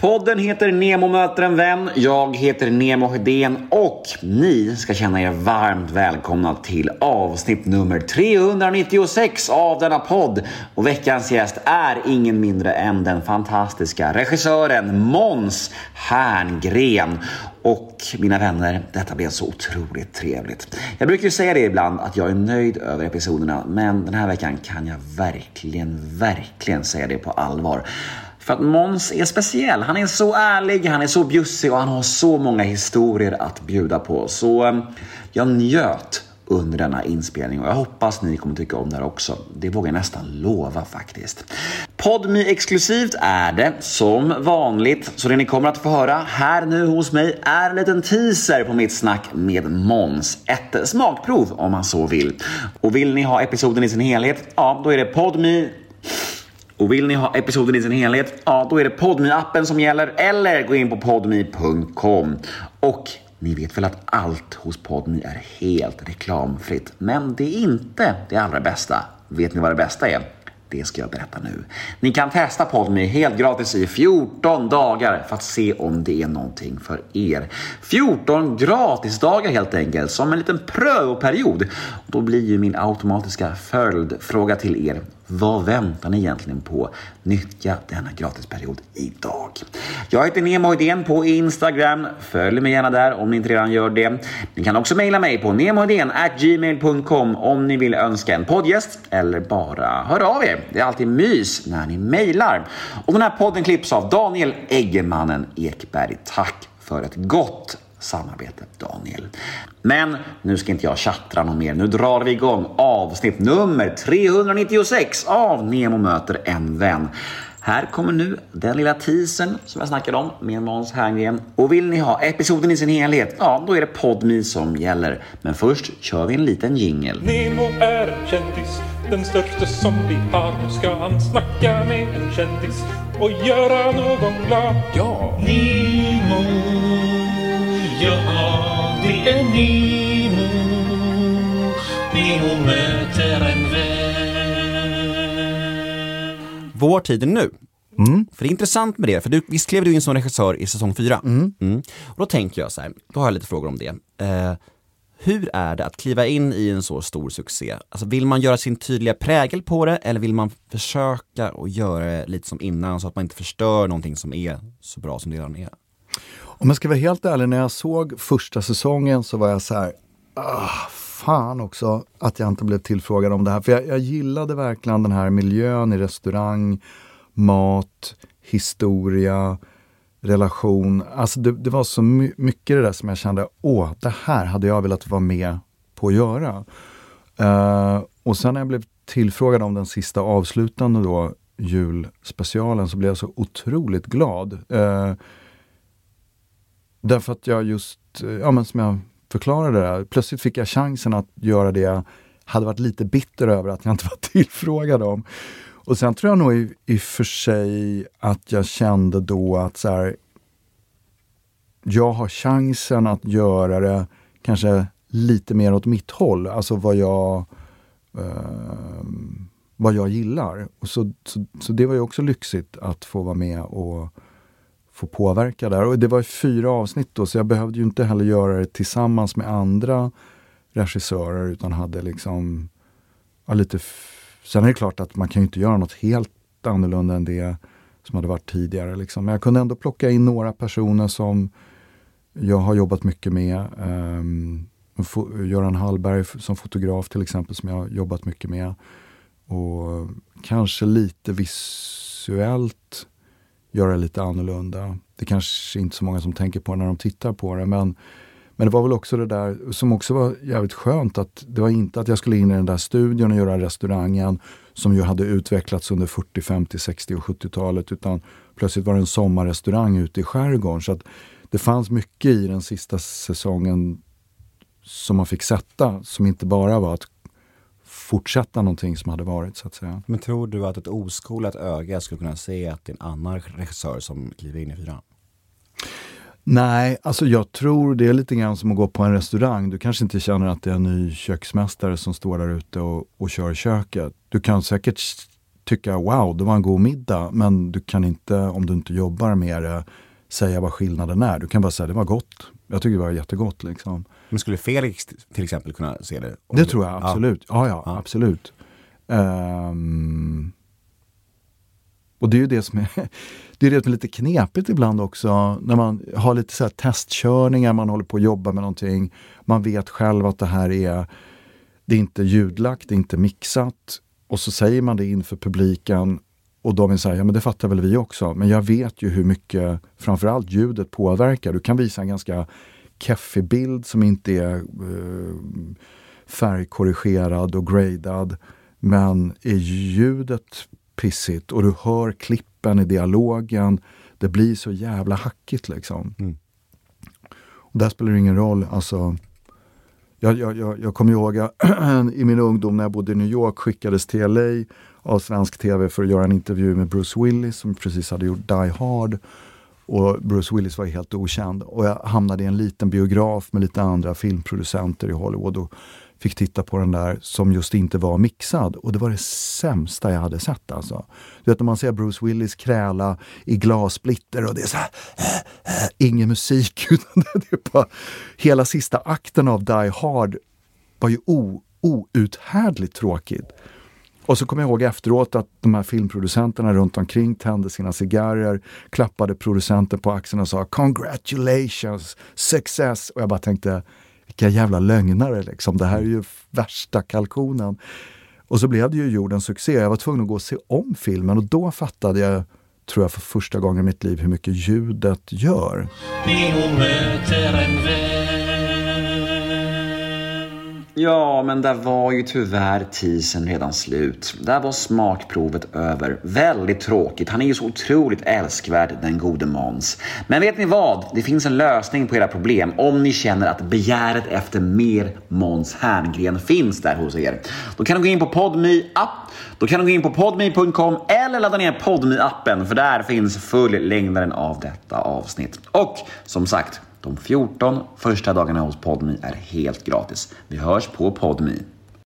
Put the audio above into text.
Podden heter Nemo möter en vän. Jag heter Nemo Hedén och ni ska känna er varmt välkomna till avsnitt nummer 396 av denna podd. Och veckans gäst är ingen mindre än den fantastiska regissören Måns Herngren. Och mina vänner, detta blev så otroligt trevligt. Jag brukar ju säga det ibland att jag är nöjd över episoderna, men den här veckan kan jag verkligen, verkligen säga det på allvar. För att Måns är speciell. Han är så ärlig, han är så bjussig och han har så många historier att bjuda på. Så ehm, jag njöt under denna inspelning och jag hoppas ni kommer tycka om det här också. Det vågar jag nästan lova faktiskt. Podmi exklusivt är det som vanligt, så det ni kommer att få höra här nu hos mig är en liten teaser på mitt snack med Måns. Ett smakprov om man så vill. Och vill ni ha episoden i sin helhet, ja då är det Podmi och vill ni ha episoden i sin helhet, ja då är det podmi appen som gäller eller gå in på podmi.com. Och ni vet väl att allt hos Podmi är helt reklamfritt. Men det är inte det allra bästa. Vet ni vad det bästa är? Det ska jag berätta nu. Ni kan testa Podmi helt gratis i 14 dagar för att se om det är någonting för er. 14 gratisdagar helt enkelt, som en liten prövoperiod. Då blir ju min automatiska följdfråga till er. Vad väntar ni egentligen på? Nyttja denna gratisperiod idag. Jag heter Nemo Idén på Instagram. Följ mig gärna där om ni inte redan gör det. Ni kan också mejla mig på gmail.com om ni vill önska en poddgäst eller bara höra av er. Det är alltid mys när ni mejlar. Och den här podden klipps av Daniel Eggemannen Ekberg. Tack för ett gott samarbete, Daniel. Men nu ska inte jag tjattra någon mer. Nu drar vi igång avsnitt nummer 396 av Nemo möter en vän. Här kommer nu den lilla teasern som jag snackade om med Måns Herngren. Och vill ni ha episoden i sin helhet, ja då är det Podmi som gäller. Men först kör vi en liten jingel. Nemo är en kändis, den största som vi har. Nu ska han snacka med en kändis och göra någon glad. Ja! Nemo, ja det är Nemo. Nemo möter en vän. Vår tid är nu. För det är intressant med det, för du, visst klev du in som regissör i säsong fyra? Mm. Och då tänker jag så här, då har jag lite frågor om det. Eh, hur är det att kliva in i en så stor succé? Alltså vill man göra sin tydliga prägel på det eller vill man försöka och göra det lite som innan så att man inte förstör någonting som är så bra som det redan är? Om jag ska vara helt ärlig, när jag såg första säsongen så var jag så här, ah, fan också att jag inte blev tillfrågad om det här. För jag, jag gillade verkligen den här miljön i restaurang, mat, historia, relation. Alltså det, det var så my mycket det där som jag kände, åh, det här hade jag velat vara med på att göra. Uh, och sen när jag blev tillfrågad om den sista avslutande då, julspecialen, så blev jag så otroligt glad. Uh, Därför att jag just, eh, ja men som jag förklarade där, plötsligt fick jag chansen att göra det jag hade varit lite bitter över att jag inte var tillfrågad om. Och sen tror jag nog i, i och för sig att jag kände då att så här, jag har chansen att göra det kanske lite mer åt mitt håll, alltså vad jag eh, vad jag gillar. Och så, så, så det var ju också lyxigt att få vara med och få påverka där. Och det var fyra avsnitt då, så jag behövde ju inte heller göra det tillsammans med andra regissörer utan hade liksom ja, lite... f- Sen är det klart att man kan ju inte göra något helt annorlunda än det som hade varit tidigare. Liksom. Men jag kunde ändå plocka in några personer som jag har jobbat mycket med. Um, Göran Hallberg som fotograf till exempel som jag har jobbat mycket med. Och kanske lite visuellt göra lite annorlunda. Det kanske inte så många som tänker på när de tittar på det men, men det var väl också det där som också var jävligt skönt att det var inte att jag skulle in i den där studion och göra restaurangen som ju hade utvecklats under 40, 50, 60 och 70-talet utan plötsligt var det en sommarrestaurang ute i skärgården. Så att det fanns mycket i den sista säsongen som man fick sätta som inte bara var att fortsätta någonting som hade varit så att säga. Men tror du att ett oskolat öga skulle kunna se att det är en annan regissör som kliver in i fyran? Nej, alltså jag tror det är lite grann som att gå på en restaurang. Du kanske inte känner att det är en ny köksmästare som står där ute och, och kör köket. Du kan säkert tycka wow, det var en god middag. Men du kan inte, om du inte jobbar med det, säga vad skillnaden är. Du kan bara säga det var gott. Jag tycker det var jättegott. Liksom. Men skulle Felix till exempel kunna se det? Det du- tror jag absolut. Ja, ja, absolut. Ehm, och det är ju det som är, det är det som är lite knepigt ibland också. När man har lite så här testkörningar, man håller på att jobba med någonting. Man vet själv att det här är, det är inte ljudlagt, det är inte mixat. Och så säger man det inför publiken och de vill säga, ja men det fattar väl vi också. Men jag vet ju hur mycket framförallt ljudet påverkar. Du kan visa en ganska keffig bild som inte är eh, färgkorrigerad och gradad. Men är ljudet pissigt och du hör klippen i dialogen, det blir så jävla hackigt liksom. Och där spelar det ingen roll, alltså jag, jag, jag, jag kommer ihåg jag, i min ungdom när jag bodde i New York skickades till LA av svensk tv för att göra en intervju med Bruce Willis som precis hade gjort Die Hard. Och Bruce Willis var helt okänd. Och jag hamnade i en liten biograf med lite andra filmproducenter i Hollywood och fick titta på den där som just inte var mixad. Och det var det sämsta jag hade sett alltså. Du vet när man ser Bruce Willis kräla i glassplitter och det är så här, eh, eh, ingen musik. Utan det är typ bara, hela sista akten av Die Hard var ju o, outhärdligt tråkigt. Och så kommer jag ihåg efteråt att de här filmproducenterna runt omkring tände sina cigarrer, klappade producenten på axeln och sa “Congratulations, success!” Och jag bara tänkte, vilka jävla lögnare liksom. Det här är ju värsta kalkonen. Och så blev det ju jordens succé. Jag var tvungen att gå och se om filmen och då fattade jag, tror jag för första gången i mitt liv, hur mycket ljudet gör. Ja, men där var ju tyvärr teasern redan slut. Där var smakprovet över. Väldigt tråkigt. Han är ju så otroligt älskvärd, den gode Måns. Men vet ni vad? Det finns en lösning på era problem om ni känner att begäret efter mer Måns Herngren finns där hos er. Då kan du gå in på Podme app. Då kan du gå in på podme.com eller ladda ner podme appen för där finns fullängdaren av detta avsnitt. Och som sagt, de 14 första dagarna hos Podme är helt gratis. Vi hörs på Podme.